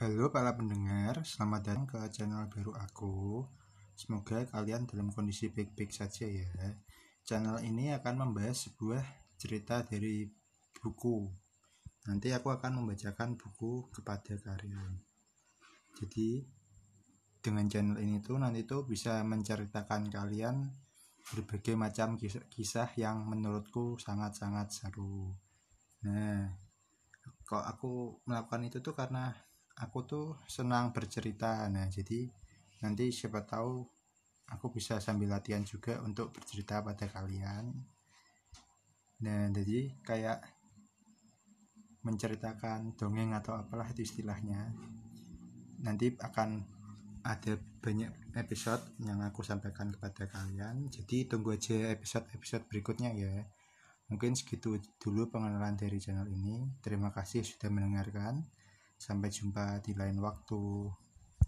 Halo para pendengar, selamat datang ke channel baru aku. Semoga kalian dalam kondisi baik-baik saja ya. Channel ini akan membahas sebuah cerita dari buku. Nanti aku akan membacakan buku kepada kalian. Jadi dengan channel ini tuh nanti tuh bisa menceritakan kalian berbagai macam kisah-kisah yang menurutku sangat-sangat seru. Nah, kok aku melakukan itu tuh karena aku tuh senang bercerita nah jadi nanti siapa tahu aku bisa sambil latihan juga untuk bercerita pada kalian. Nah jadi kayak menceritakan dongeng atau apalah itu istilahnya. Nanti akan ada banyak episode yang aku sampaikan kepada kalian. Jadi tunggu aja episode-episode berikutnya ya. Mungkin segitu dulu pengenalan dari channel ini. Terima kasih sudah mendengarkan Sampai jumpa di lain waktu.